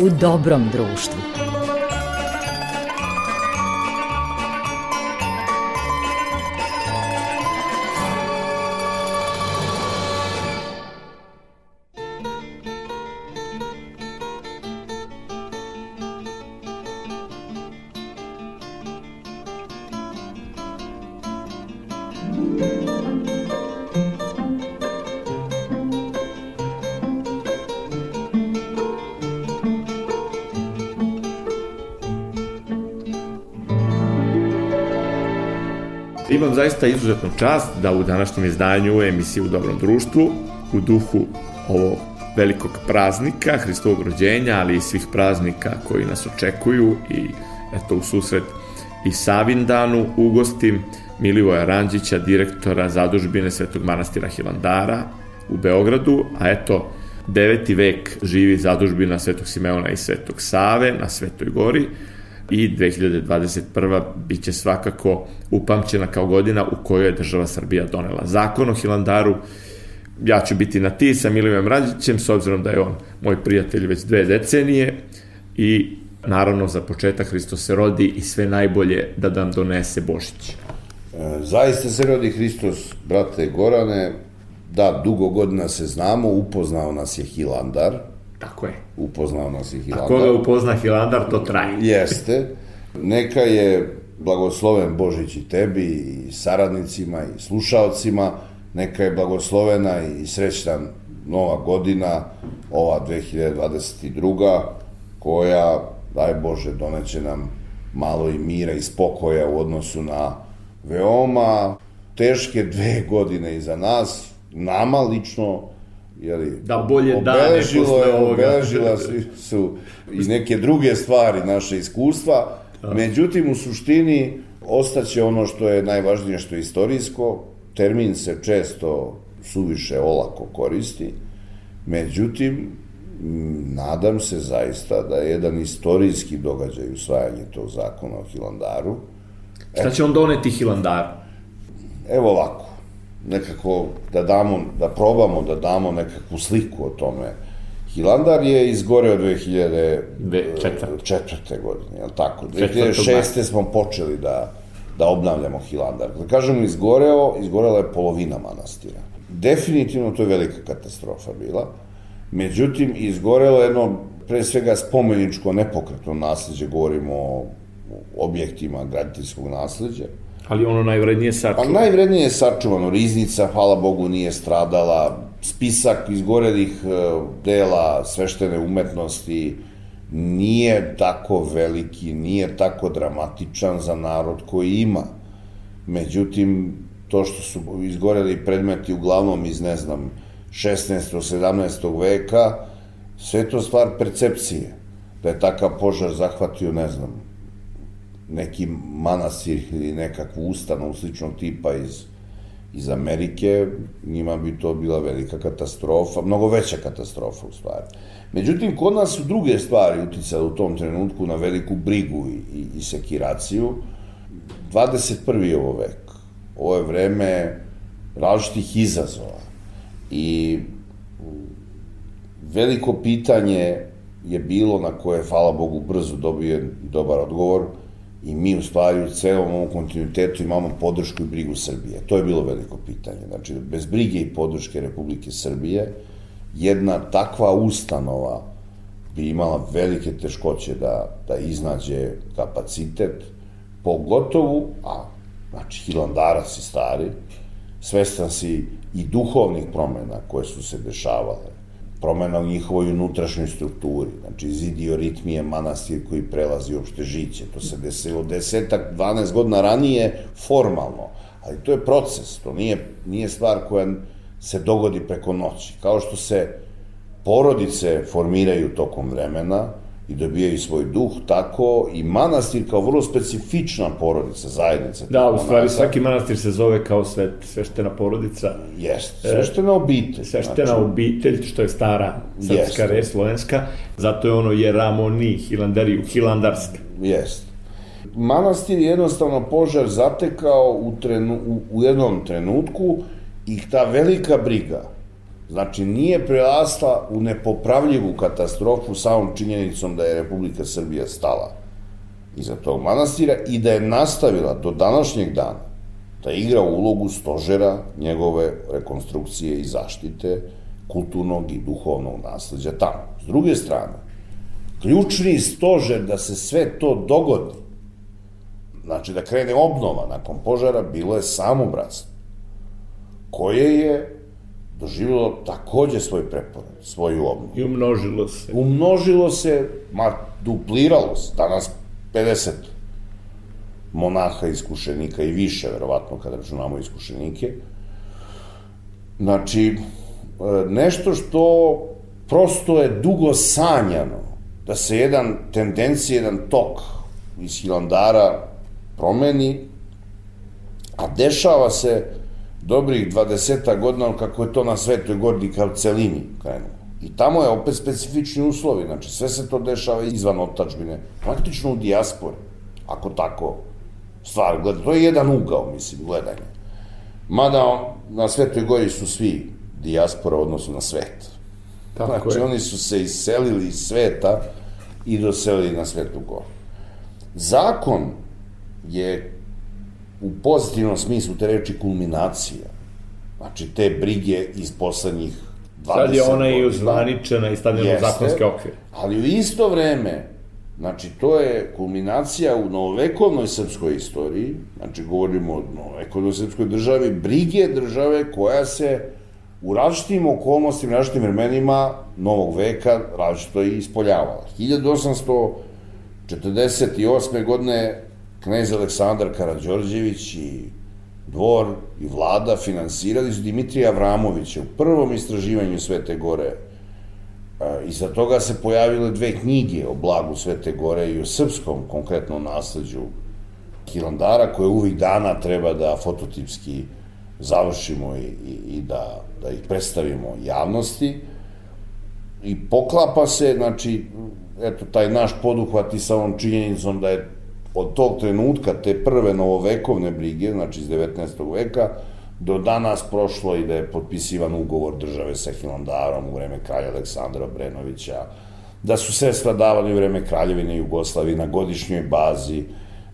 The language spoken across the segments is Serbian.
u dobrom društvu. Zaista izuzetnu čast da u današnjem izdanju emisije u dobrom društvu, u duhu ovog velikog praznika, Hristovog rođenja, ali i svih praznika koji nas očekuju i eto u susret i Savindanu ugostim Milivoja Ranđića, direktora zadužbine Svetog manastira Hilandara u Beogradu, a eto, deveti vek živi zadužbina Svetog Simeona i Svetog Save na Svetoj gori, i 2021. biće svakako upamćena kao godina u kojoj je država Srbija donela zakon o Hilandaru. Ja ću biti na ti sa Milijem Rađićem, s obzirom da je on moj prijatelj već dve decenije i naravno za početak Hristos se rodi i sve najbolje da nam donese Božić. E, zaista se rodi Hristos, brate Gorane, da, dugo godina se znamo, upoznao nas je Hilandar, Tako je. upoznao nas je Hilandar. A koga upozna Hilandar, to traje. Jeste. Neka je blagosloven Božić i tebi, i saradnicima, i slušalcima. Neka je blagoslovena i srećna nova godina, ova 2022. koja, daj Bože, doneće nam malo i mira i spokoja u odnosu na veoma teške dve godine iza nas, nama lično, jeli, Da bolje dane posle ovoga. obeležila su, i neke druge stvari, naše iskustva. Međutim, u suštini, ostaće ono što je najvažnije, što je istorijsko. Termin se često suviše olako koristi. Međutim, nadam se zaista da je jedan istorijski događaj usvajanje tog zakona o Hilandaru. Šta će on doneti Hilandaru? Evo ovako, nekako da damo, da probamo da damo nekakvu sliku o tome. Hilandar je izgoreo 2004. Četvrte. godine, je li tako? Četvrtog 2006. smo počeli da, da obnavljamo Hilandar. Kada kažemo izgoreo, izgorela je polovina manastira. Definitivno to je velika katastrofa bila. Međutim, izgorelo je jedno, pre svega, spomeničko nepokretno nasledđe, govorimo o objektima graditeljskog nasledđa. Ali ono najvrednije Pa sačuva. najvrednije je sačuvano. Riznica, hvala Bogu, nije stradala. Spisak izgorelih e, dela sveštene umetnosti nije tako veliki, nije tako dramatičan za narod koji ima. Međutim, to što su izgoreli predmeti uglavnom iz, ne znam, 16. 17. veka, sve to stvar percepcije. Da je takav požar zahvatio, ne znam, neki manastir ili nekakvu ustanovu sličnog tipa iz, iz Amerike, njima bi to bila velika katastrofa, mnogo veća katastrofa u stvari. Međutim, kod nas su druge stvari uticale u tom trenutku na veliku brigu i, i, i sekiraciju. 21. je ovo vek. Ovo je vreme različitih izazova. I veliko pitanje je bilo na koje, hvala Bogu, brzo dobije dobar odgovor i mi u stvari u celom ovom kontinuitetu imamo podršku i brigu Srbije. To je bilo veliko pitanje. Znači, bez brige i podrške Republike Srbije, jedna takva ustanova bi imala velike teškoće da, da iznađe kapacitet, pogotovo, a znači Hilandarac i stari, svestan si i duhovnih promena koje su se dešavale, promena u njihovoj unutrašnjoj strukturi, znači zid i oritmi je manastir koji prelazi uopšte žiće, to se desilo desetak, 12 godina ranije formalno, ali to je proces, to nije, nije stvar koja se dogodi preko noći, kao što se porodice formiraju tokom vremena i dobijaju svoj duh, tako i manastir kao vrlo specifična porodica, zajednica. Da, u stvari svaki manastir se zove kao svet, sveštena porodica, Jeste, sveštena obitelj. sveštena znači, obitelj, što je stara srpska Jeste. reč, slovenska, zato je ono Jeramoni, Hilandariju, Hilandarska. Jest. Manastir je jednostavno požar zatekao u, trenu, u, u jednom trenutku i ta velika briga Znači, nije prerasla u nepopravljivu katastrofu samom činjenicom da je Republika Srbija stala iza tog manastira i da je nastavila do današnjeg dana da igra ulogu stožera njegove rekonstrukcije i zaštite kulturnog i duhovnog nasledđa tamo. S druge strane, ključni stožer da se sve to dogodi, znači da krene obnova nakon požara, bilo je samo bratstvo, koje je doživjelo takođe svoj preporod, svoju obnovu. I umnožilo se. Umnožilo se, ma dupliralo se, danas 50 monaha iskušenika i više, verovatno, kada računamo iskušenike. Znači, e, nešto što prosto je dugo sanjano, da se jedan tendencija, jedan tok iz Hilandara promeni, a dešava se dobrih 20 godina kako je to na Svetoj Gordi kao celini krenulo. I tamo je opet specifični uslovi, znači sve se to dešava izvan otačbine, praktično u dijaspori, ako tako stvar gleda. To je jedan ugao, mislim, gledanja. Mada na Svetoj Gori su svi dijaspora u odnosu na svet. Tako znači, je. oni su se iselili iz sveta i doselili na Svetu Goru. Zakon je u pozitivnom smislu te reči kulminacija. Znači, te brige iz poslednjih 20 Sad je ona i uzvaničena i stavljena u zakonske okvire. Ali u isto vreme, znači, to je kulminacija u novovekovnoj srpskoj istoriji, znači, govorimo o novovekovnoj srpskoj državi, brige države koja se u različitim okolnostima, različitim vremenima novog veka različito i ispoljavala. 1848. godine knez Aleksandar Karadžorđević i dvor i vlada finansirali su Dimitrija Avramovića u prvom istraživanju Svete Gore. I za toga se pojavile dve knjige o blagu Svete Gore i o srpskom konkretnom nasledđu Hilandara, koje uvijek dana treba da fototipski završimo i, i, i da, da ih predstavimo javnosti. I poklapa se, znači, eto, taj naš poduhvat i sa ovom činjenicom da je od tog trenutka, te prve novovekovne brige, znači iz 19. veka, do danas prošlo i da je potpisivan ugovor države sa Hilandarom u vreme kralja Aleksandra Brenovića, da su sredstva davali u vreme kraljevine Jugoslavije na godišnjoj bazi,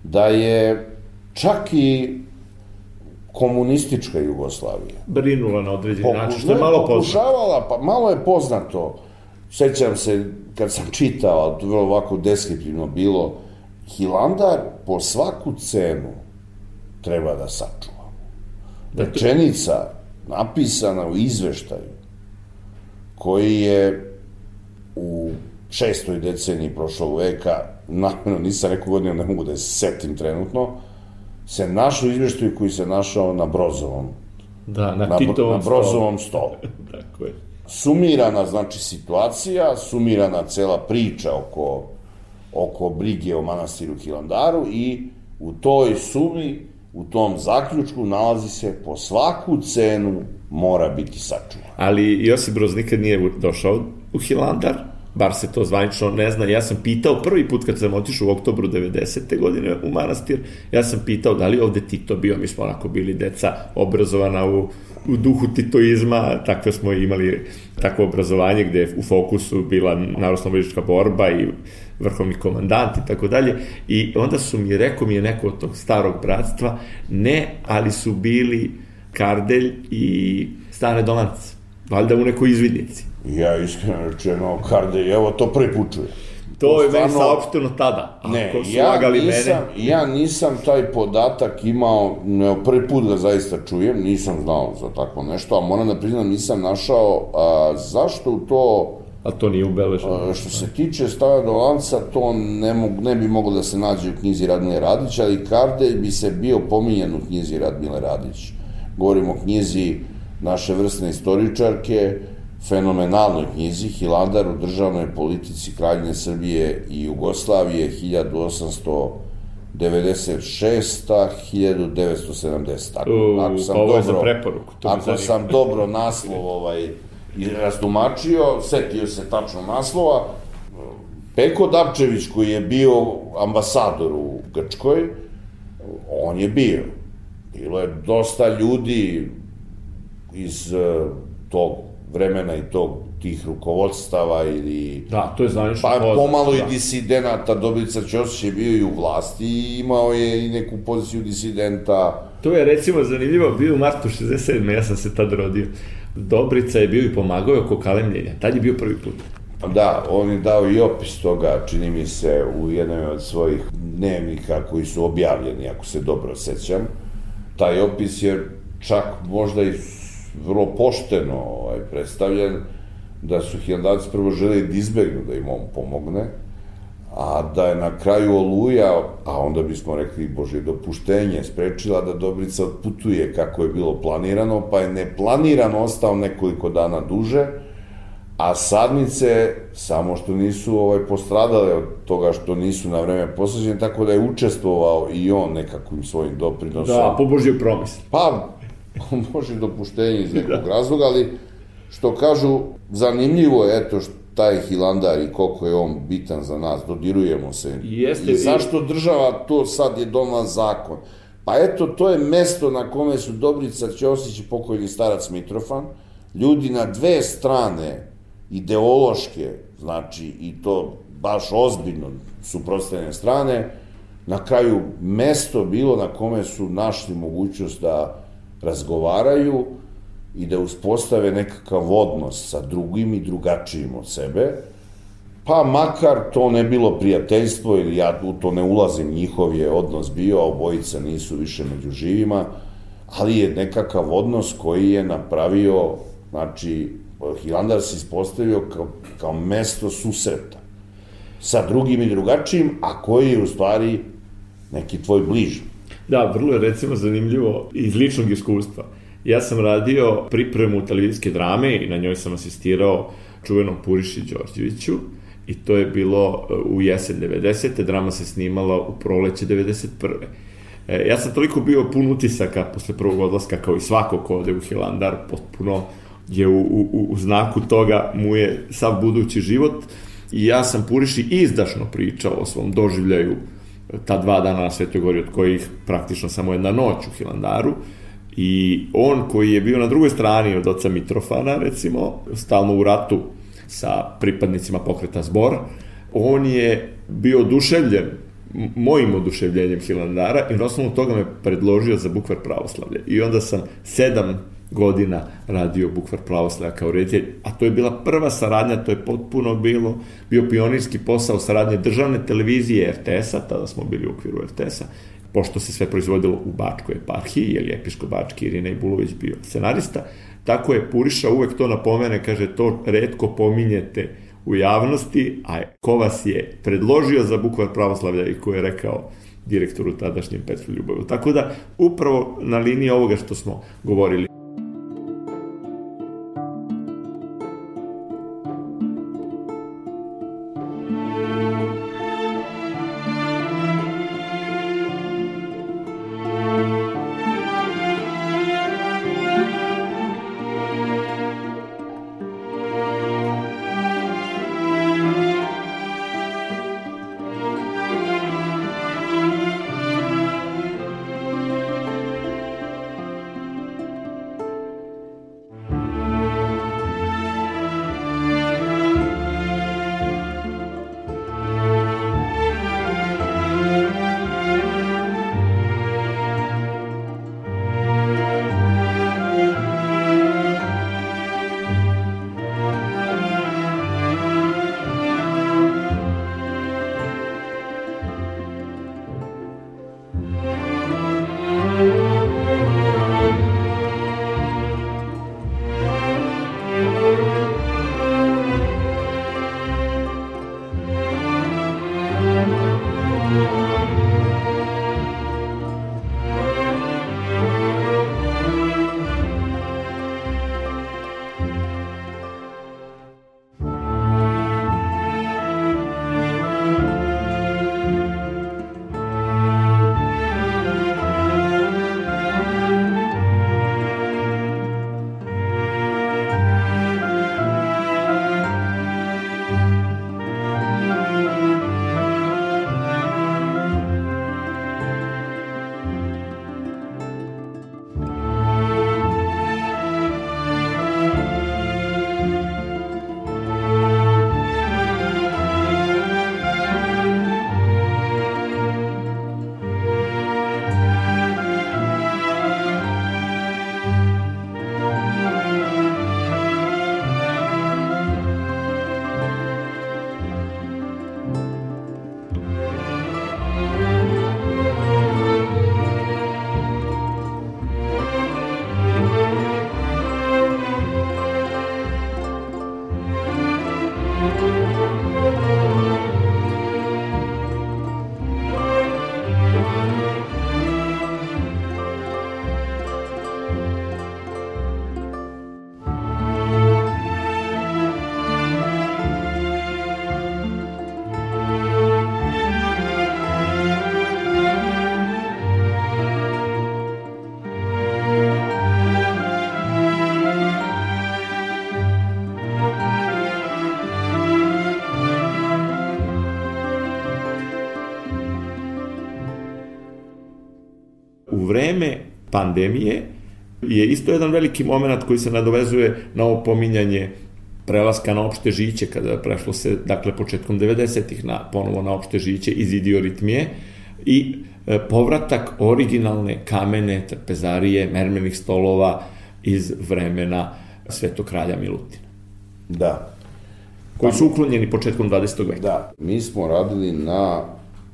da je čak i komunistička Jugoslavija. Brinula na određeni način, što je malo poznato. pa malo je poznato. Sećam se, kad sam čitao, to je ovako deskriptivno bilo, Hilandar po svaku cenu treba da sačuvamo. Rečenica napisana u izveštaju koji je u šestoj deceniji prošlog veka, namjerno nisam rekao godinu, ne mogu da se setim trenutno, se našao izveštaju koji se našao na Brozovom Da, na, na Titovom na Brozovom stolu. Tako je. Sumirana, znači, situacija, sumirana cela priča oko oko brige o manastiru Hilandaru i u toj sumi, u tom zaključku nalazi se po svaku cenu mora biti sačuvan. Ali Josip Broz nikad nije došao u Hilandar, bar se to zvanično ne zna. Ja sam pitao prvi put kad sam otišao u oktobru 90. godine u manastir, ja sam pitao da li ovde Tito bio, mi smo onako bili deca obrazovana u, u duhu titoizma, takve smo imali takvo obrazovanje gde je u fokusu bila narodno borba i vrhovni komandant i tako dalje. I onda su mi, rekao mi je neko od tog starog bratstva, ne, ali su bili Kardelj i Stane Dolanac. Valjda u nekoj izvidnici. Ja iskreno rečeno, Kardelj, evo to prvi put čujem. To je meni saopšteno tada. Ne, Ako su ja nisam, mene... ja nisam taj podatak imao, ne, prvi put ga zaista čujem, nisam znao za takvo nešto, a moram da priznam, nisam našao a, zašto u to A to nije ubeleženo. Što se tiče stava do lanca, to ne, mog, ne bi moglo da se nađe u knjizi Radmile Radić, ali Kardelj bi se bio pominjen u knjizi Radmile Radić. Govorimo o knjizi naše vrstne istoričarke, fenomenalnoj knjizi Hilandar u državnoj politici Kraljine Srbije i Jugoslavije 1896. 1970. Ako, ako sam ovo dobro, je za preporuku. To ako sam dobro naslov ovaj, i rastumačio, setio se tačno naslova. Peko Dapčević, koji je bio ambasador u Grčkoj, on je bio. Bilo je dosta ljudi iz uh, tog vremena i tog, tih rukovodstava ili... Da, to je zvanično Pa poznato, pomalo da. i disidenata, Dobrica Ćosić je bio i u vlasti i imao je i neku poziciju disidenta. To je recimo zanimljivo, bio u martu 67. ja sam se tad rodio. Dobrica je bio i pomagao oko kalemljenja. Tad je bio prvi put. Da, on je dao i opis toga, čini mi se, u jednoj od svojih dnevnika koji su objavljeni, ako se dobro sećam. Taj opis je čak možda i vrlo pošteno ovaj, predstavljen, da su hilandavci prvo želi da izbegnu da im on pomogne, a da je na kraju Oluja, a onda bismo rekli, Bože, dopuštenje, sprečila da Dobrica odputuje kako je bilo planirano, pa je neplanirano ostao nekoliko dana duže, a sadnice samo što nisu ovaj postradale od toga što nisu na vreme posađene, tako da je učestvovao i on nekakvim svojim doprinosom. Da, po Božjoj promisli. Pa, može dopuštenje iz nekog razloga, ali što kažu, zanimljivo je, eto, što taj Hilandar i koliko je on bitan za nas, dodirujemo se. Jeste, I zašto država to sad je donala zakon? Pa eto, to je mesto na kome su Dobrica Ćosić i pokojni starac Mitrofan, ljudi na dve strane ideološke, znači i to baš ozbiljno suprotstavljene strane, na kraju mesto bilo na kome su našli mogućnost da razgovaraju i da uspostave nekakav odnos sa drugim i drugačijim od sebe, pa makar to ne bilo prijateljstvo ili ja u to ne ulazim, njihov je odnos bio, a obojica nisu više među živima, ali je nekakav odnos koji je napravio, znači, Hilandar se ispostavio kao, kao mesto susreta sa drugim i drugačijim, a koji je u stvari neki tvoj bliži. Da, vrlo je recimo zanimljivo iz ličnog iskustva. Ja sam radio pripremu televizijske drame i na njoj sam asistirao čuvenom Puriši Đorđeviću i to je bilo e, u jesen 90. Drama se snimala u proleće 91. E, ja sam toliko bio pun utisaka posle prvog odlaska kao i svako ko ode u Hilandar, potpuno je u, u, u znaku toga mu je sav budući život i ja sam Puriši izdašno pričao o svom doživljaju ta dva dana na Svetoj gori, od kojih praktično samo jedna noć u Hilandaru, i on koji je bio na drugoj strani od oca Mitrofana, recimo, stalno u ratu sa pripadnicima pokreta zbor, on je bio oduševljen mojim oduševljenjem Hilandara i na osnovu toga me predložio za bukvar pravoslavlja. I onda sam sedam godina radio bukvar pravoslavlja kao reditelj, a to je bila prva saradnja, to je potpuno bilo, bio pionirski posao saradnje državne televizije RTS-a, tada smo bili u okviru RTS-a, pošto se sve proizvodilo u Bačkoj eparhiji, jer je episkop Bački Irina Ibulović bio scenarista, tako je Puriša uvek to napomene, kaže, to redko pominjete u javnosti, a ko vas je predložio za bukvar pravoslavlja i ko je rekao direktoru tadašnjem Petru Ljubovu. Tako da, upravo na liniji ovoga što smo govorili, vreme pandemije je isto jedan veliki moment koji se nadovezuje na ovo pominjanje prelaska na opšte žiće, kada prešlo se, dakle, početkom 90-ih na, ponovo na opšte žiće iz idioritmije i e, povratak originalne kamene trpezarije, mermenih stolova iz vremena Svetog kralja Milutina. Da. Koji su uklonjeni početkom 20. veka. Da. Mi smo radili na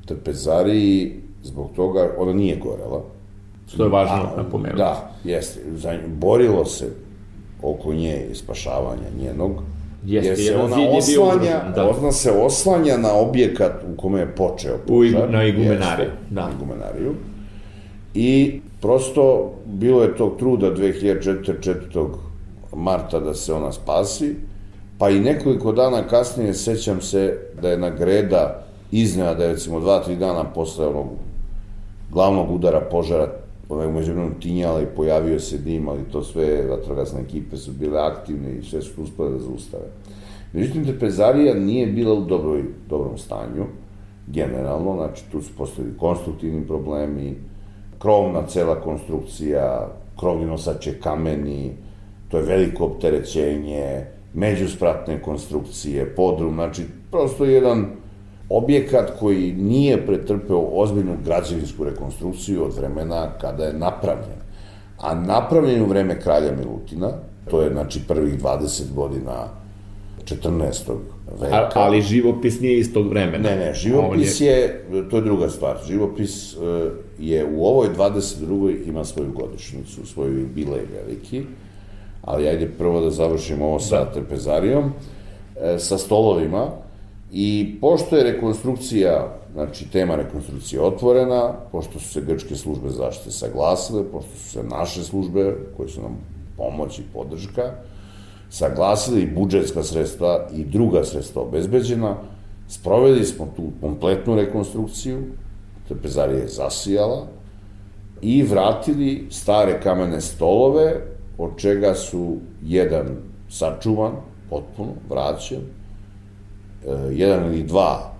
trpezariji zbog toga, ona nije gorela. Što je važno A, napomenuti. Da, jeste. Borilo se oko nje i spašavanja njenog. Jeste, jer se ona oslanja, da. ona se oslanja na objekat u kome je počeo požar. U, na igumenariju. Jeste, da. Na igumenariju. I prosto bilo je tog truda 2004. marta da se ona spasi, pa i nekoliko dana kasnije sećam se da je na greda iznena da je recimo dva, tri dana posle onog glavnog udara požara ona je umeđu mnom tinjala i pojavio se dim, ali to sve vatrogasne ekipe su bile aktivne i sve su uspale da zaustave. Međutim, trpezarija nije bila u dobroj, dobrom stanju, generalno, znači tu su postavili konstruktivni problemi, krovna cela konstrukcija, krovni nosače kameni, to je veliko opterećenje, međuspratne konstrukcije, podrum, znači prosto jedan objekat koji nije pretrpeo ozbiljnu građevinsku rekonstrukciju od vremena kada je napravljen. A napravljen u vreme kralja Milutina, to je znači prvih 20 godina 14. veka. A, ali živopis nije iz tog vremena. Ne, ne, živopis je... je, to je druga stvar. Živopis uh, je u ovoj 22. ima svoju godišnicu, svoju jubilej veliki, ali ajde prvo da završimo ovo sa da. trpezarijom, e, sa stolovima, I pošto je rekonstrukcija, znači tema rekonstrukcije otvorena, pošto su se grčke službe zaštite saglasile, pošto su se naše službe, koje su nam pomoć i podrška, saglasili i budžetska sredstva i druga sredstva obezbeđena, sproveli smo tu kompletnu rekonstrukciju, trpezarija je zasijala, i vratili stare kamene stolove, od čega su jedan sačuvan, potpuno, vraćen, jedan ili dva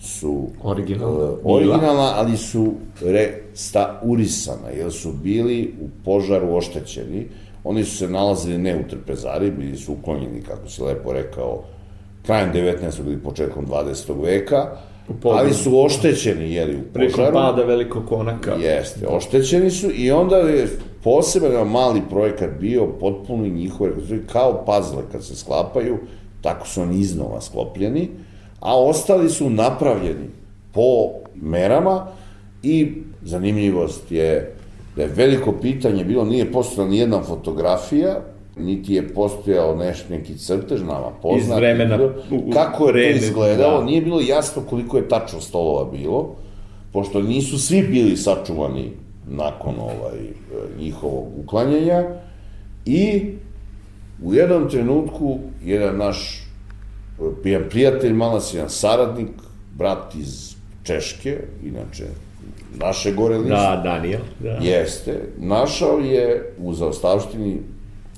su originalna, uh, originalna ali su restaurisana, jer su bili u požaru oštećeni. Oni su se nalazili ne u trpezari, bili su uklonjeni, kako si lepo rekao, krajem 19. ili početkom 20. veka, ali su oštećeni, jeli, u požaru. Preko pada velikog konaka. Jeste, oštećeni su i onda je poseban mali projekat bio potpuno njihove, kao puzzle kad se sklapaju, tako su oni iznova sklopljeni, a ostali su napravljeni po merama i zanimljivost je da je veliko pitanje bilo, nije postojala ni jedna fotografija, niti je postojao neš, neki crtež nama poznat. Iz vremena. kako je to izgledalo, da. nije bilo jasno koliko je tačno stolova bilo, pošto nisu svi bili sačuvani nakon ovaj, njihovog uklanjanja i U jednom trenutku, jedan naš jedan prijatelj, malas, jedan saradnik, brat iz Češke, inače naše gore liste. Da, Daniel. Da. Jeste. Našao je u zaostavštini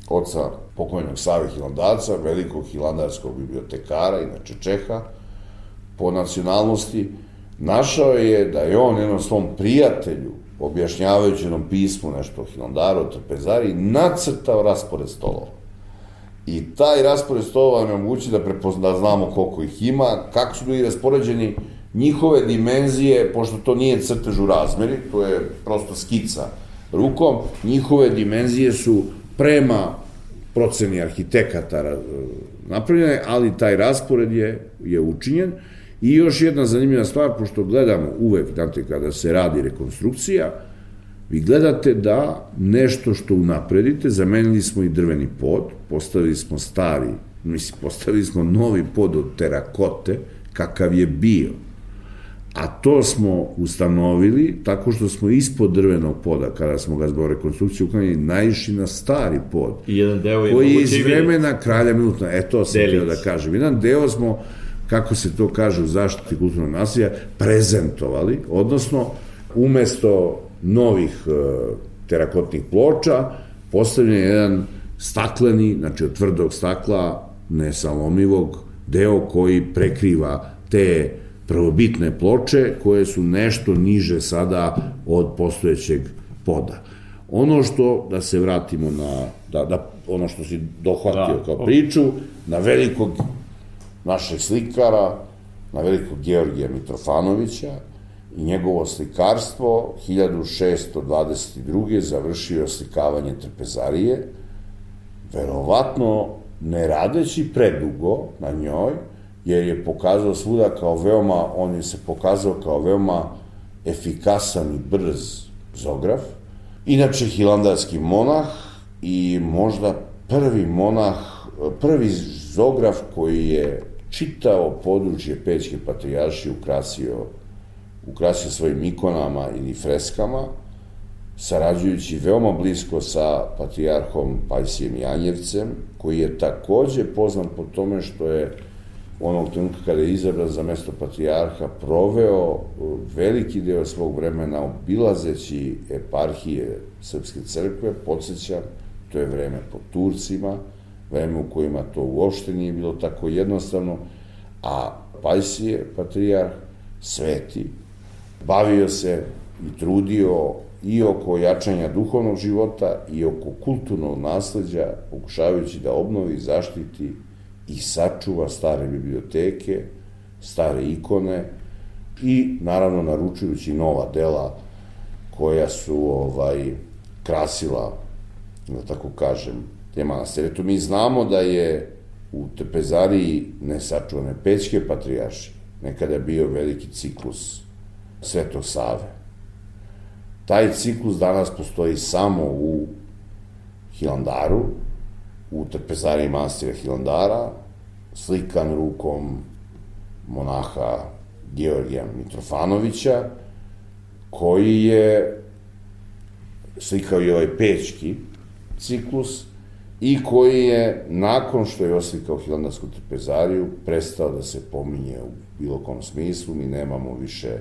oca pokojnog Save Hilandalca, velikog hilandarskog bibliotekara, inače Čeha, po nacionalnosti, našao je da je on jednom svom prijatelju, objašnjavajući jednom pismu nešto o Hilandaru, o Trpezari, nacrtao raspored stolova. I taj raspored stolova nam omogući da, prepozna, da znamo koliko ih ima, kako su bili raspoređeni njihove dimenzije, pošto to nije crtež u razmeri, to je prosto skica rukom, njihove dimenzije su prema proceni arhitekata napravljene, ali taj raspored je, je učinjen. I još jedna zanimljiva stvar, pošto gledamo uvek, znate, kada se radi rekonstrukcija, Vi gledate da nešto što unapredite, zamenili smo i drveni pod, postavili smo stari, mislim, postavili smo novi pod od terakote, kakav je bio. A to smo ustanovili tako što smo ispod drvenog poda, kada smo ga zbog rekonstrukcije uklanjali, naišli na stari pod. I jedan deo je koji je iz vremena kralja Milutna. E, to sam htio da kažem. Jedan deo smo, kako se to kaže u zaštiti kulturnog nasilja, prezentovali, odnosno, umesto novih e, terakotnih ploča, postavljen je jedan stakleni, znači od tvrdog stakla, nesalomivog, deo koji prekriva te prvobitne ploče koje su nešto niže sada od postojećeg poda. Ono što, da se vratimo na, da, da ono što si dohvatio Da. kao priču, na velikog našeg slikara, na velikog Georgija Mitrofanovića i njegovo slikarstvo 1622. završio slikavanje trpezarije, verovatno ne radeći predugo na njoj, jer je pokazao svuda kao veoma, on je se pokazao kao veoma efikasan i brz zograf. Inače, hilandarski monah i možda prvi monah, prvi zograf koji je čitao područje Pećke patrijaršije ukrasio, ukrasio svojim ikonama ili freskama, sarađujući veoma blisko sa patrijarhom Pajsijem Janjevcem, koji je takođe poznan po tome što je onog trenutka kada je izabran za mesto patrijarha proveo uh, veliki deo svog vremena obilazeći eparhije Srpske crkve, podsjećam, to je vreme po Turcima, vreme u kojima to uopšte nije bilo tako jednostavno, a Pajsije, patrijarh, sveti, bavio se i trudio i oko jačanja duhovnog života i oko kulturnog nasledđa, pokušavajući da obnovi, zaštiti i sačuva stare biblioteke, stare ikone i naravno naručujući nova dela koja su ovaj krasila, da tako kažem, te manastire. Tu mi znamo da je u Tepezariji nesačuvane Pećke patrijarši nekada je bio veliki ciklus Svetog Save. Taj ciklus danas postoji samo u Hilandaru, u trpezariji manastira Hilandara, slikan rukom monaha Georgija Mitrofanovića, koji je slikao i ovaj pečki ciklus i koji je, nakon što je oslikao Hilandarsku trpezariju, prestao da se pominje u bilo kom smislu, mi nemamo više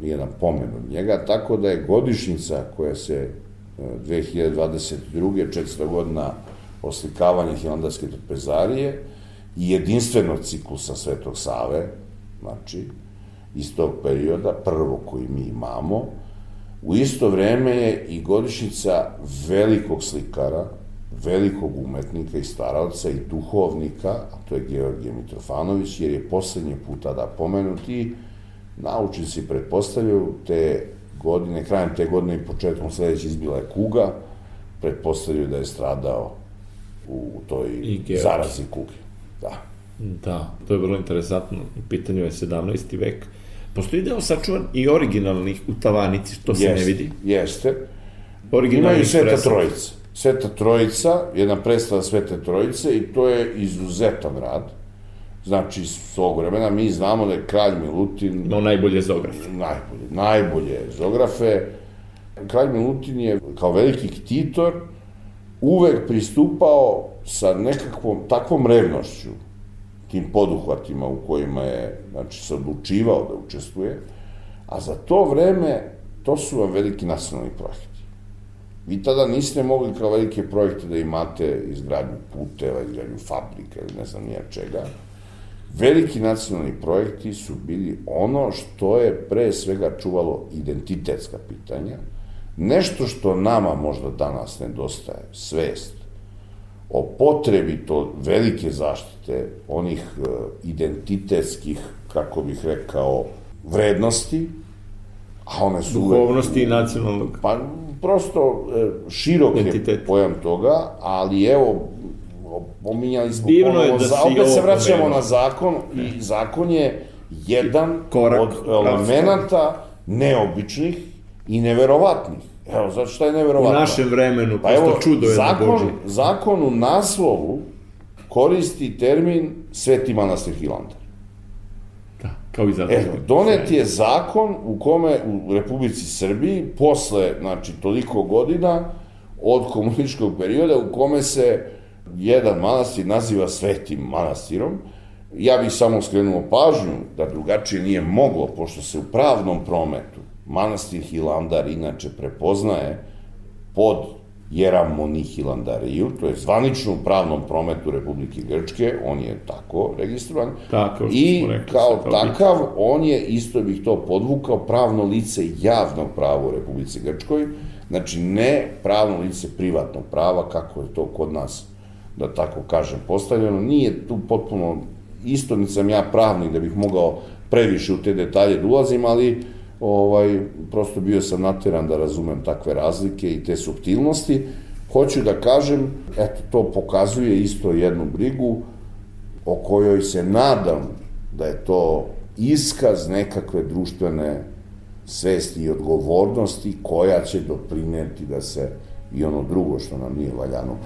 nijedan pomen od njega, tako da je godišnjica koja se e, 2022. 400 godina oslikavanja Hilandarske trpezarije i jedinstvenog ciklusa Svetog Save, znači, iz tog perioda, prvo koji mi imamo, u isto vreme je i godišnjica velikog slikara, velikog umetnika i staralca i duhovnika, a to je Georgije Mitrofanović, jer je poslednji puta da pomenuti, naučnici pretpostavljaju te godine, krajem te godine i početkom sledeće izbila je kuga, pretpostavljaju da je stradao u toj zarazi kuge. Da. Da, to je vrlo interesantno. U pitanju je 17. vek. Postoji deo sačuvan i originalnih u tavanici, što se ne Jeste, vidi. Jeste. Imaju Sveta freska. Trojica. Sveta Trojica, jedna predstava Svete Trojice i to je izuzetan rad. Znači, s tog vremena mi znamo da je kralj Milutin No, najbolje zografe. najbolje, najbolje zografe. Kralj Milutin je kao veliki ktitor uvek pristupao sa nekakvom takvom revnošću tim poduhvatima u kojima je znači, se odlučivao da učestvuje, a za to vreme to su vam veliki nacionalni projekti. Vi tada niste mogli kao velike projekte da imate izgradnju puteva, izgradnju fabrika ili ne znam nija čega. Veliki nacionalni projekti su bili ono što je pre svega čuvalo identitetska pitanja, nešto što nama možda danas nedostaje, svest o potrebi to velike zaštite onih e, identitetskih, kako bih rekao, vrednosti, a one su uvek- Duhovnosti i nacionalnog. Pa, prosto e, širok je pojam toga, ali evo, pominjali smo Divno je ponovo, da za, opet se vraćamo pomenuo. na zakon i zakon je jedan Korak od elemenata neobičnih i neverovatnih. Evo, zato šta je U neverovatno? našem vremenu, Pa evo, čudo je na zakon, Boži. zakon u naslovu koristi termin Sveti manastir Hilandar. Da, kao i zato. E, donet je zakon u kome u Republici Srbiji, posle, znači, toliko godina od komunističkog perioda, u kome se jedan manastir naziva Svetim manastirom, ja bih samo skrenuo pažnju da drugačije nije moglo, pošto se u pravnom prometu manastir Hilandar inače prepoznaje pod Jeramoni Hilandariju, to je zvanično u pravnom prometu Republike Grčke, on je tako registrovan, Tako, i rekli, kao takav, on je, isto bih to podvukao, pravno lice javnog prava u Republici Grčkoj, Znači, ne pravno lice privatnog prava, kako je to kod nas, da tako kažem, postavljeno. Nije tu potpuno isto, ni sam ja pravnik da bih mogao previše u te detalje da ulazim, ali ovaj, prosto bio sam nateran da razumem takve razlike i te subtilnosti. Hoću da kažem, eto, to pokazuje isto jednu brigu o kojoj se nadam da je to iskaz nekakve društvene svesti i odgovornosti koja će doprineti da se i ono drugo što nam nije valjano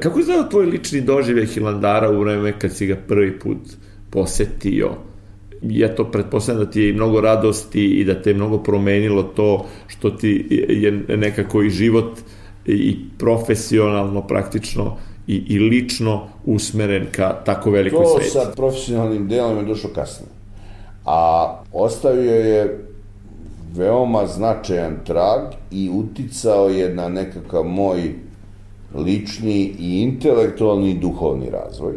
Kako je znao tvoj lični doživlje Hilandara u vreme kad si ga prvi put posetio? ja to pretpostavljam da ti je mnogo radosti i da te je mnogo promenilo to što ti je nekako i život i profesionalno praktično i, i lično usmeren ka tako velikoj to. To sa profesionalnim delom je došlo kasnije. A ostavio je veoma značajan trag i uticao je na nekakav moj lični i intelektualni i duhovni razvoj.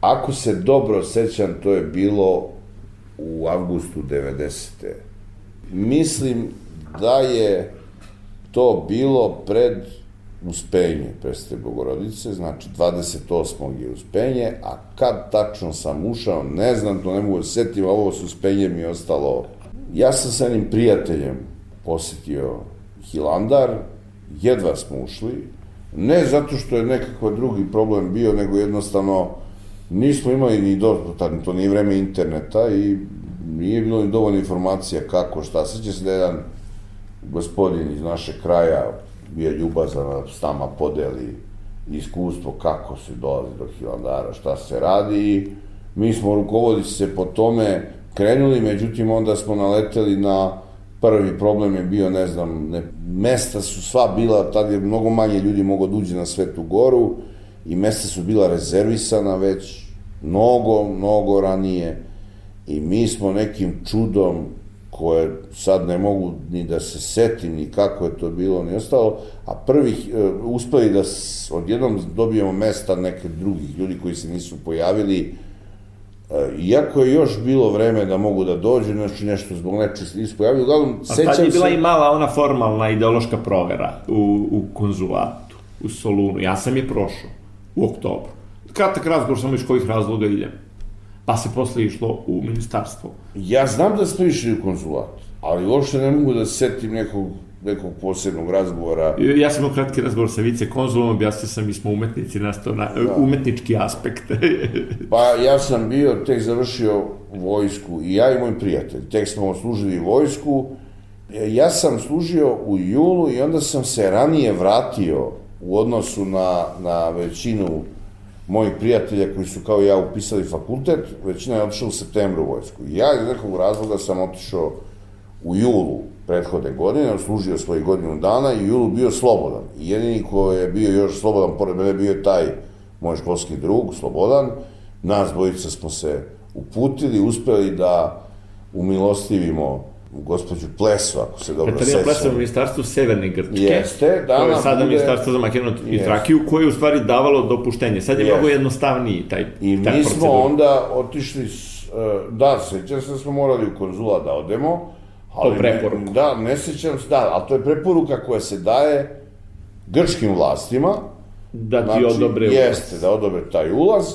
Ako se dobro sećam, to je bilo u avgustu 90. Mislim da je to bilo pred uspenje Preste Bogorodice, znači 28. je uspenje, a kad tačno sam ušao, ne znam, to ne mogu da setim, ovo uspenje mi je ostalo. Ja sam sa jednim prijateljem posetio Hilandar, jedva smo ušli, ne zato što je nekakav drugi problem bio, nego jednostavno nismo imali ni do, to nije vreme interneta i nije bilo ni dovoljno informacija kako, šta. Sveća se da jedan gospodin iz našeg kraja bio ljubazan da s nama podeli iskustvo kako se dolazi do Hilandara, šta se radi i mi smo rukovodi se po tome krenuli, međutim onda smo naleteli na prvi problem je bio, ne znam, ne, mesta su sva bila, tad je mnogo manje ljudi mogo da uđe na Svetu goru i mesta su bila rezervisana već mnogo, mnogo ranije i mi smo nekim čudom koje sad ne mogu ni da se setim ni kako je to bilo ni ostalo, a prvih e, uspeli da odjednom dobijemo mesta neke drugih ljudi koji se nisu pojavili, iako je još bilo vreme da mogu da dođu, znači nešto zbog nečeg pojavili, uglavnom sećam se... A tad je bila se... i mala ona formalna ideološka provera u, u konzulatu, u Solunu, ja sam je prošao u oktobru. Kratak razgovor samo iz kojih razloga idem pa se posle išlo u ministarstvo. Ja znam da smo išli u konzulat, ali uopšte ne mogu da setim nekog nekog posebnog razgovora. Ja sam imao kratki razgovor sa vice konzulom, objasnio sam, mi smo umetnici, nastao na, da. umetnički aspekt. pa ja sam bio, tek završio vojsku, i ja i moj prijatelj, tek smo služili vojsku, ja sam služio u julu i onda sam se ranije vratio u odnosu na, na većinu mojih prijatelja koji su kao ja upisali fakultet, većina je otišla u septembru u vojsku. Ja iz nekog razloga sam otišao u julu prethodne godine, služio svojih godinu dana i julu bio slobodan. I jedini ko je bio još slobodan, pored mene bio je taj moj školski drug, slobodan. Nas dvojica smo se uputili, uspeli da umilostivimo gospođu Plesu, ako se dobro sećam. Katarina Plesa u ministarstvu Severne Grčke. Jeste, da. To je sada bude... ministarstvo za Makedoniju i Trakiju, koje je u stvari davalo dopuštenje. Sad je Jeste. mnogo jednostavniji taj, I taj mi smo onda otišli, s, e, da, sećam se da smo morali u konzula da odemo, ali to preporuka. Ne, da, ne sećam se, da, ali to je preporuka koja se daje grčkim vlastima. Da ti znači, odobre ulaz. Jeste, da odobre taj ulaz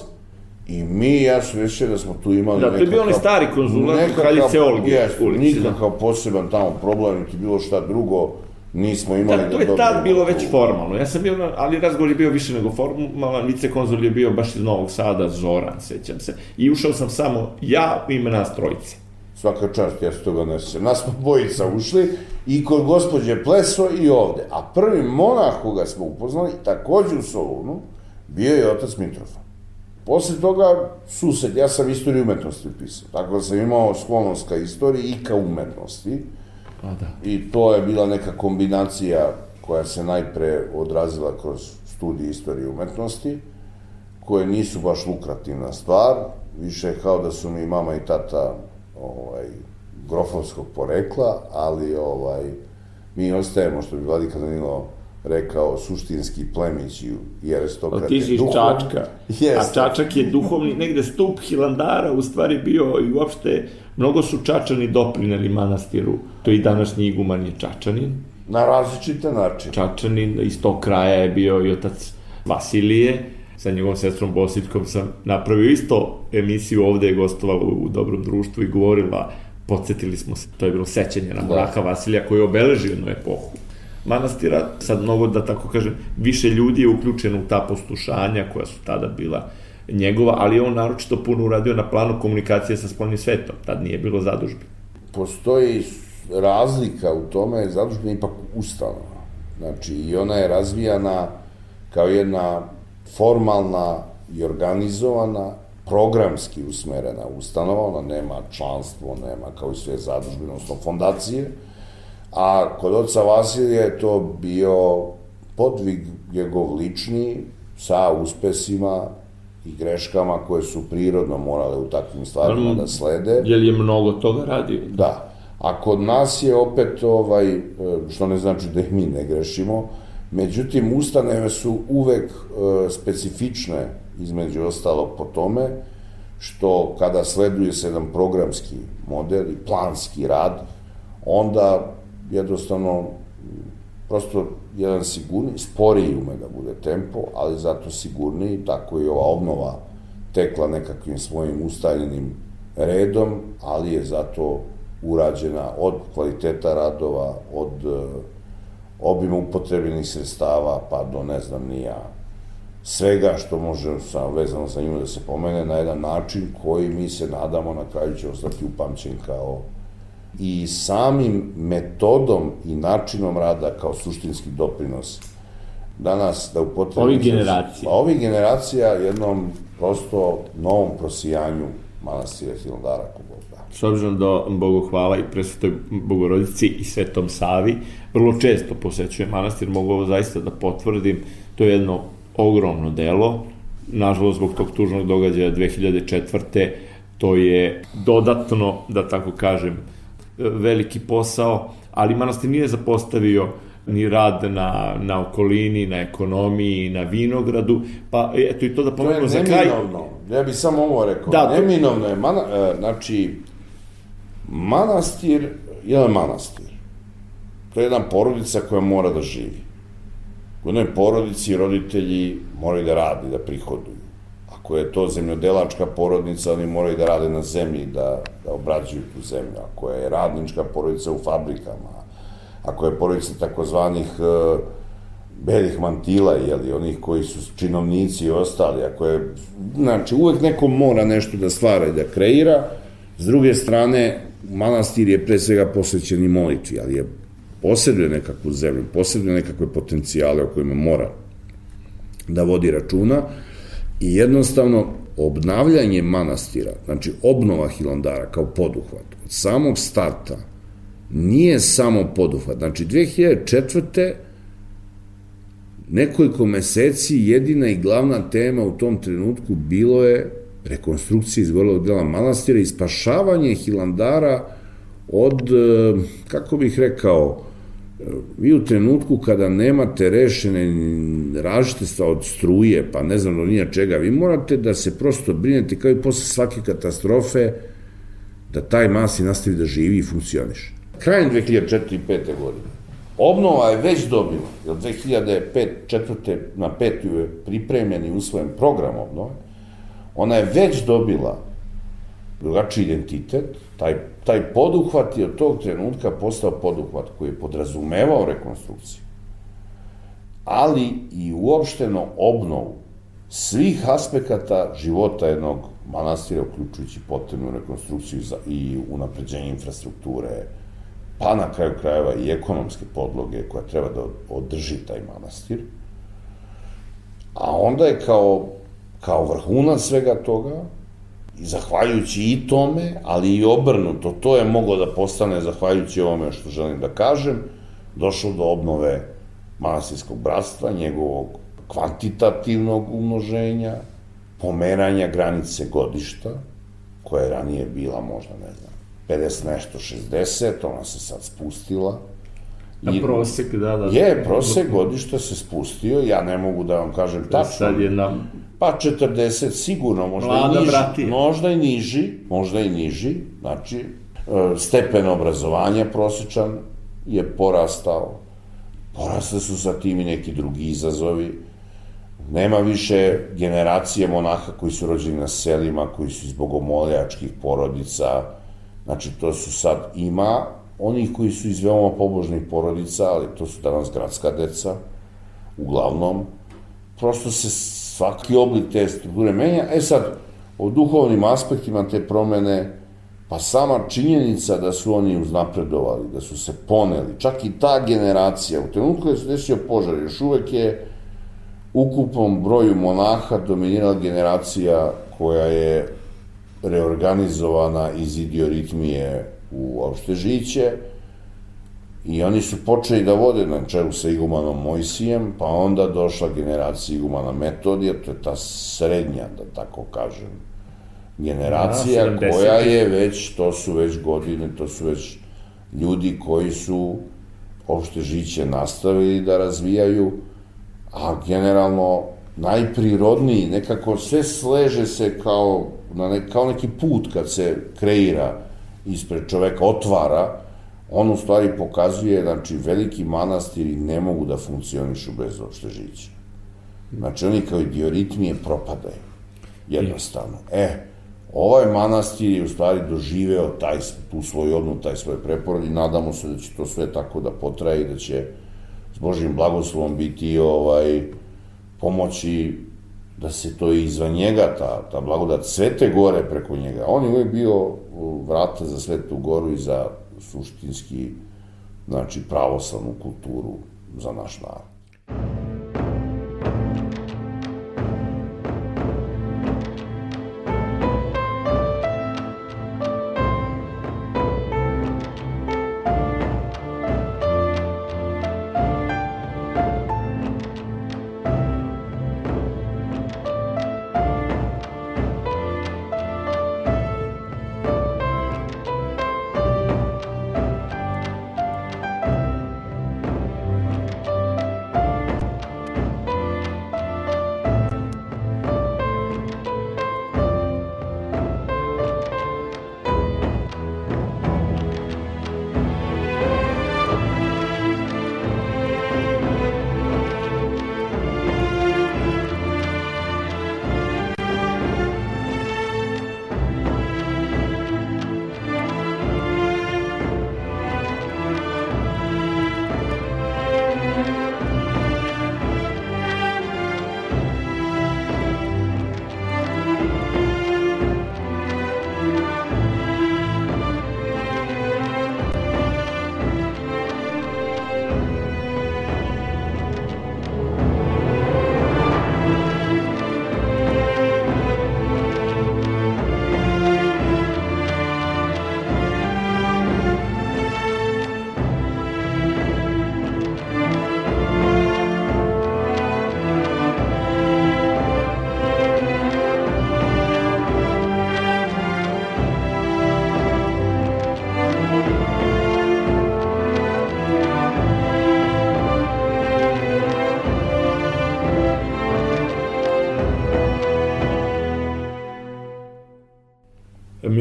I mi, ja sam mislio da smo tu imali Da, to je bio onaj stari konzulat u Kraljice Olgi. Jest, nikakav da. poseban tamo problem, niti bilo šta drugo, nismo imali da, to je tad bilo već formalno. Ja sam bio, ali razgovor je bio više nego formalan, vice konzul je bio baš iz Novog Sada, Zoran, sećam se. I ušao sam samo ja u ime nas trojice. Svaka čast, ja se toga ne sećam. Nas smo bojica ušli i kod gospođe Pleso i ovde. A prvi monah koga smo upoznali, takođe u Solunu, bio je otac Mitrofa. Posle toga, sused, ja sam istoriju umetnosti upisao, tako da sam imao sklonost ka istoriji i ka umetnosti. A da. I to je bila neka kombinacija koja se najpre odrazila kroz studije istorije umetnosti, koje nisu baš lukrativna stvar, više kao da su mi mama i tata ovaj, grofovskog porekla, ali ovaj, mi ostajemo, što bi Vladika Danilo rekao suštinski plemić i aristokrate. Ti si Čačka, yes. a Čačak je duhovni, negde stup Hilandara u stvari bio i uopšte mnogo su Čačani doprineli manastiru, to i današnji iguman je Čačanin. Na različite načine. Čačanin, iz tog kraja je bio i otac Vasilije, sa njegovom sestrom Bosiljkom sam napravio isto emisiju ovde je gostovala u Dobrom društvu i govorila, podsjetili smo se, to je bilo sećanje na da. Vasilija koji je obeležio jednu epohu manastira, sad mnogo da tako kažem, više ljudi je uključeno u ta poslušanja koja su tada bila njegova, ali on naročito puno uradio na planu komunikacije sa spolnim svetom, tad nije bilo zadužbi. Postoji razlika u tome, zadužba je ipak ustanova. Znači, i ona je razvijana kao jedna formalna i organizovana, programski usmerena ustanova, ona nema članstvo, nema kao i sve zadužbine, odnosno fondacije, a kod oca Vasilija je to bio podvig njegov lični sa uspesima i greškama koje su prirodno morale u takvim stvarima da slede. Je li je mnogo toga radio? Da. A kod nas je opet, ovaj, e, što ne znači da i mi ne grešimo, međutim, ustaneve su uvek e, specifične, između ostalo po tome, što kada sleduje se jedan programski model i planski rad, onda jednostavno prosto jedan sigurniji, sporiji ume da bude tempo, ali zato sigurniji, tako i ova obnova tekla nekakvim svojim ustaljenim redom, ali je zato urađena od kvaliteta radova, od uh, obima upotrebljenih sredstava, pa do ne znam nija svega što može sa, vezano sa njima da se pomene na jedan način koji mi se nadamo na kraju će ostati upamćen kao i samim metodom i načinom rada kao suštinski doprinos danas da upotrebimo... Ovih generacija. Pa ovih generacija jednom prosto novom prosijanju manastira Hilondara Kogoda. S obzirom da Bogu hvala i presvetoj Bogorodici i Svetom Savi, vrlo često posećuje manastir, mogu ovo zaista da potvrdim, to je jedno ogromno delo, nažalost zbog tog tužnog događaja 2004. to je dodatno, da tako kažem, veliki posao, ali manastir nije zapostavio ni rad na, na okolini, na ekonomiji, na vinogradu, pa eto i to da pomenemo za kraj. Ja bih samo ovo rekao, da, neminovno je, mana, e, znači, manastir, jedan manastir, to je jedna porodica koja mora da živi. U jednoj porodici roditelji moraju da radi, da prihoduju. Ako je to zemljodelačka porodica, oni moraju da rade na zemlji, da, da obrađuju tu zemlju. Ako je radnička porodica u fabrikama, ako je porodica takozvanih uh, belih mantila, jeli, onih koji su činovnici i ostali, ako je, znači, uvek neko mora nešto da stvara i da kreira, s druge strane, manastir je pre svega posvećen i molitvi, ali je posjeduje nekakvu zemlju, posjeduje nekakve potencijale o kojima mora da vodi računa i jednostavno obnavljanje manastira, znači obnova Hilandara kao poduhvat, od samog starta nije samo poduhvat. Znači 2004. nekoliko meseci jedina i glavna tema u tom trenutku bilo je rekonstrukcija izgorelog dela manastira i spašavanje Hilandara od, eh, kako bih rekao, vi u trenutku kada nemate rešene različite od struje, pa ne znam do nija čega, vi morate da se prosto brinete kao i posle svake katastrofe da taj masi nastavi da živi i funkcioniše. Krajem 2004. i 5. godine obnova je već dobila, jer 2005. četvrte na petu je pripremljen i usvojen program obnove, ona je već dobila drugačiji identitet, taj, taj poduhvat je od tog trenutka postao poduhvat koji je podrazumevao rekonstrukciju, ali i uopšteno obnovu svih aspekata života jednog manastira, uključujući potrebnu rekonstrukciju i unapređenje infrastrukture, pa na kraju krajeva i ekonomske podloge koja treba da održi taj manastir. A onda je kao, kao vrhunac svega toga, I zahvaljujući i tome, ali i obrnuto, to je moglo da postane, zahvaljujući ovome što želim da kažem, došlo do obnove manastirskog bratstva, njegovog kvantitativnog umnoženja, pomeranja granice godišta, koja je ranije bila možda, ne znam, 50 nešto, 60, ona se sad spustila, Na prosek, da, da. Je, prosek godišta se spustio, ja ne mogu da vam kažem tačno. Sad je na... Pa 40 sigurno, možda Mlada i niži. Bratija. Možda i niži, možda i niži. Znači, e, stepen obrazovanja prosječan je porastao. Porasle su sa tim i neki drugi izazovi. Nema više generacije monaha koji su rođeni na selima, koji su iz bogomoljačkih porodica. Znači, to su sad, ima onih koji su iz veoma pobožnih porodica, ali to su danas gradska deca, uglavnom, prosto se svaki oblik te strukture menja. E sad, o duhovnim aspektima te promene, pa sama činjenica da su oni uznapredovali, da su se poneli, čak i ta generacija, u trenutku kada se desio požar, još uvek je ukupnom broju monaha dominirala generacija koja je reorganizovana iz idioritmije u opšte žiće i oni su počeli da vode na čelu sa igumanom Mojsijem, pa onda došla generacija igumana Metodija, to je ta srednja, da tako kažem, generacija da, koja je već, to su već godine, to su već ljudi koji su opšte žiće nastavili da razvijaju, a generalno najprirodniji, nekako sve sleže se kao, na ne, kao neki put kad se kreira ispred čoveka, otvara, on u stvari pokazuje, znači, veliki manastiri ne mogu da funkcionišu bez opšte žiće. Znači, oni kao idioritmije propadaju. Jednostavno. E, ovaj manastir je u stvari doživeo taj, tu svoju odnu, taj svoj preporod i nadamo se da će to sve tako da potraje i da će s Božim blagoslovom biti ovaj, pomoći da se to izvan njega, ta, ta blagodat Svete gore preko njega. On je uvijek bio vrata za Svetu goru i za suštinski, znači, pravoslavnu kulturu za naš narod.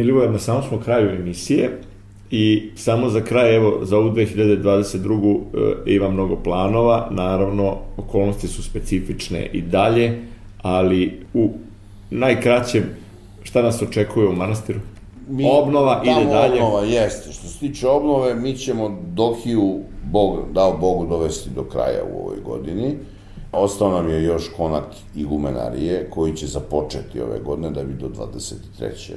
Na samom smo kraju emisije i samo za kraj, evo, za ovu 2022. E, ima mnogo planova, naravno, okolnosti su specifične i dalje, ali u najkraćem, šta nas očekuje u manastiru? Mi, obnova ide dalje. Obnova jeste. Što se tiče obnove, mi ćemo Dohiju, Bog, dao Bogu dovesti do kraja u ovoj godini. Ostao nam je još konak igumenarije koji će započeti ove godine da bi do 23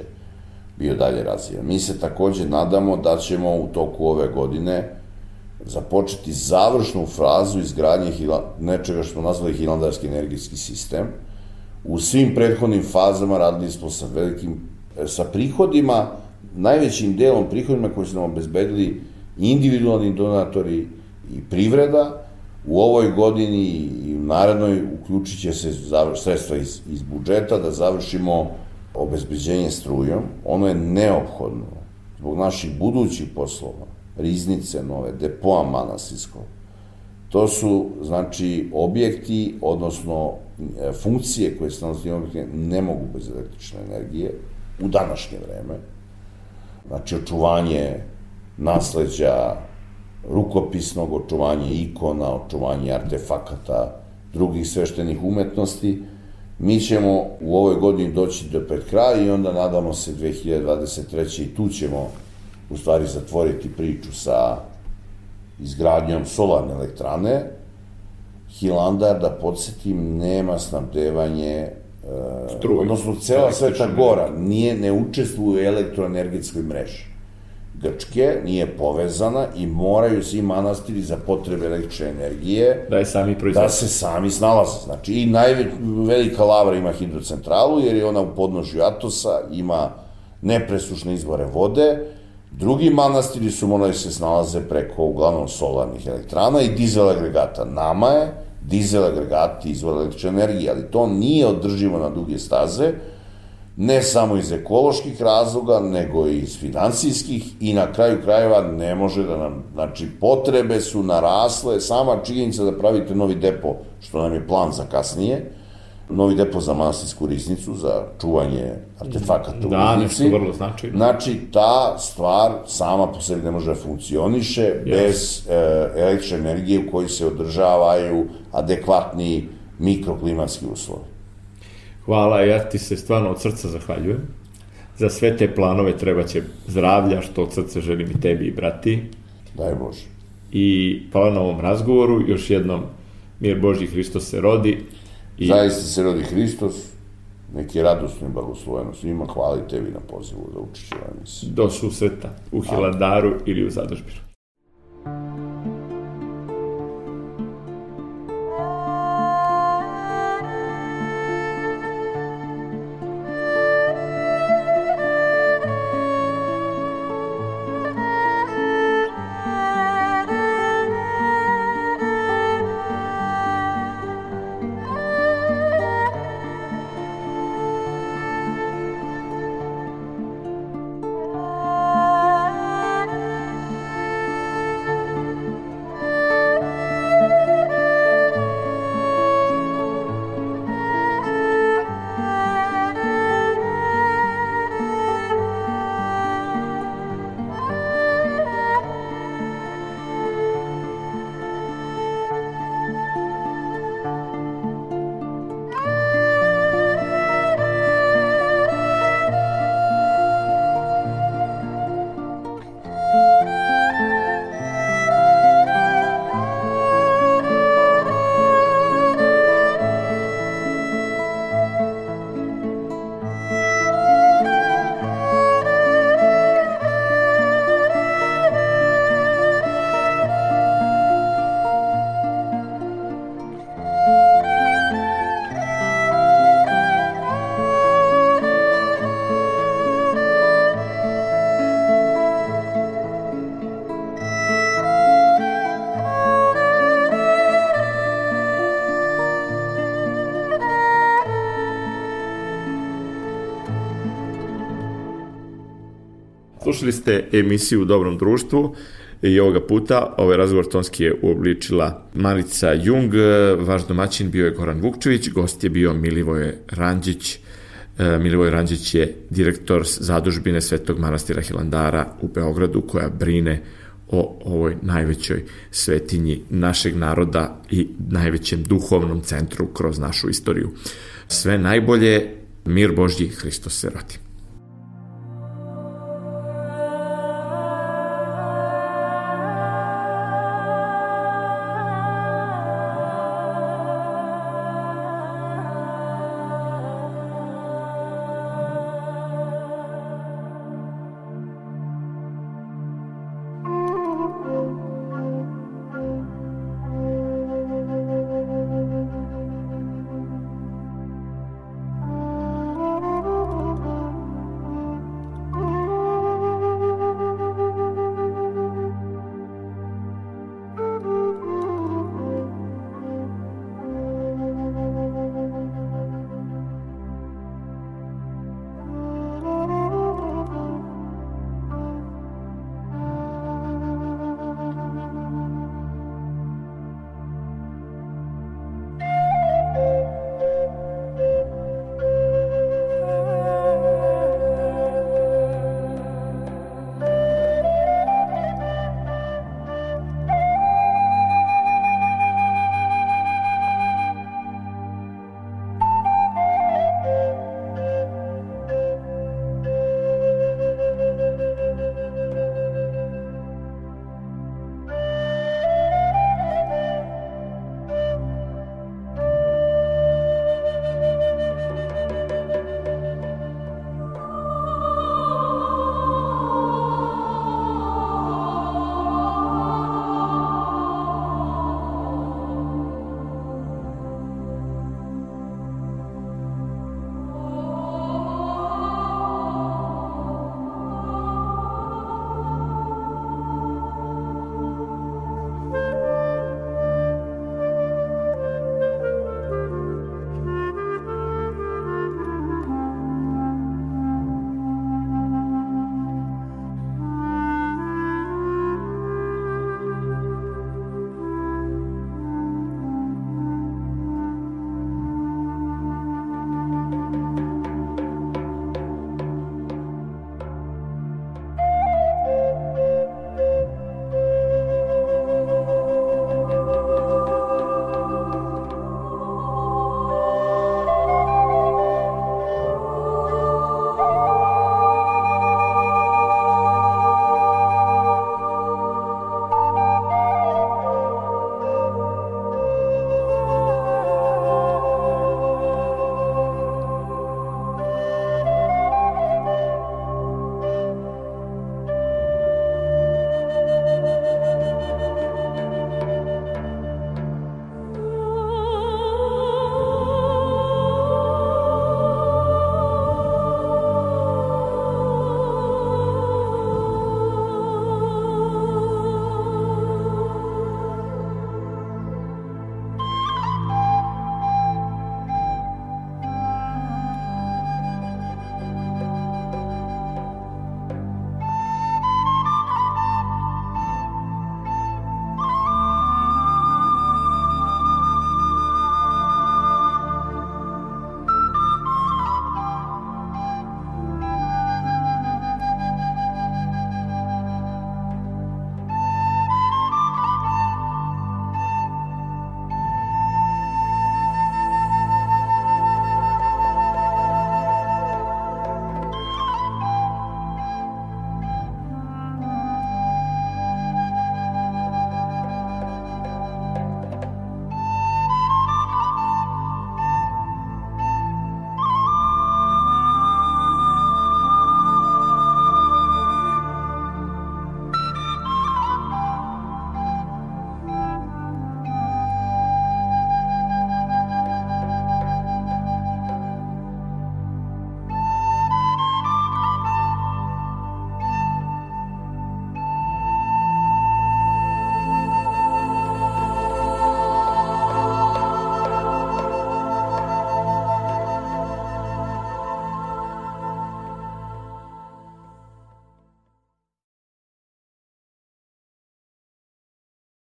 bio dalje razvijan. Mi se takođe nadamo da ćemo u toku ove godine započeti završnu frazu izgradnje nečega što smo nazvali hilandarski energijski sistem. U svim prethodnim fazama radili smo sa velikim, sa prihodima, najvećim delom prihodima koji su nam obezbedili individualni donatori i privreda, u ovoj godini i u narednoj uključit će se sredstva iz, iz budžeta da završimo obezbeđenje strujom, ono je neophodno zbog naših budućih poslova, riznice nove, depoa manastinskog. To su, znači, objekti, odnosno e, funkcije koje se nalazi objekte ne mogu bez električne energije u današnje vreme. Znači, očuvanje nasleđa rukopisnog, očuvanje ikona, očuvanje artefakata, drugih sveštenih umetnosti, Mi ćemo u ovoj godini doći do pred kraja i onda nadamo se 2023. i tu ćemo u stvari zatvoriti priču sa izgradnjom solarne elektrane. Hilandar, da podsjetim, nema snabdevanje e, Struj, odnosno cela Sveta Gora nije, ne učestvuje u elektroenergetskoj mreži. Grčke, nije povezana i moraju svi manastiri za potrebe električne energije da je sami. Da se sami snalaze. Znači, i najvelika lavra ima hidrocentralu, jer je ona u podnožju Atosa, ima nepresušne izvore vode, Drugi manastiri su morali se snalaze preko uglavnom solarnih elektrana i dizel agregata. Nama je dizel agregati izvor električne energije, ali to nije održivo na duge staze, ne samo iz ekoloških razloga, nego i iz finansijskih i na kraju krajeva ne može da nam, znači potrebe su narasle, sama činjenica da pravite novi depo, što nam je plan za kasnije, novi depo za manastirsku risnicu, za čuvanje artefakata da, u. Da, nešto vrlo značajno. Znači, ta stvar sama po sebi ne može da funkcioniše yes. bez e, električne energije u kojoj se održavaju adekvatni mikroklimatski uslovi. Hvala, ja ti se stvarno od srca zahvaljujem. Za sve te planove treba će zdravlja, što od srca želim i tebi i brati. Daj Bože. I hvala na ovom razgovoru, još jednom mir Božji Hristos se rodi. I... Zaista se rodi Hristos, neki radosno i blagosloveno svima, hvala i tebi na pozivu da učiš u emisiji. Do susreta u Hilandaru ili u Zadožbiru. Slušali ste emisiju u Dobrom društvu i ovoga puta ovaj razgovor tonski je uobličila Marica Jung, vaš domaćin bio je Goran Vukčević, gost je bio Milivoje Ranđić, e, Milivoj Ranđić je direktor zadužbine Svetog manastira Hilandara u Beogradu koja brine o ovoj najvećoj svetinji našeg naroda i najvećem duhovnom centru kroz našu istoriju. Sve najbolje, mir Božji, Hristos se rodi.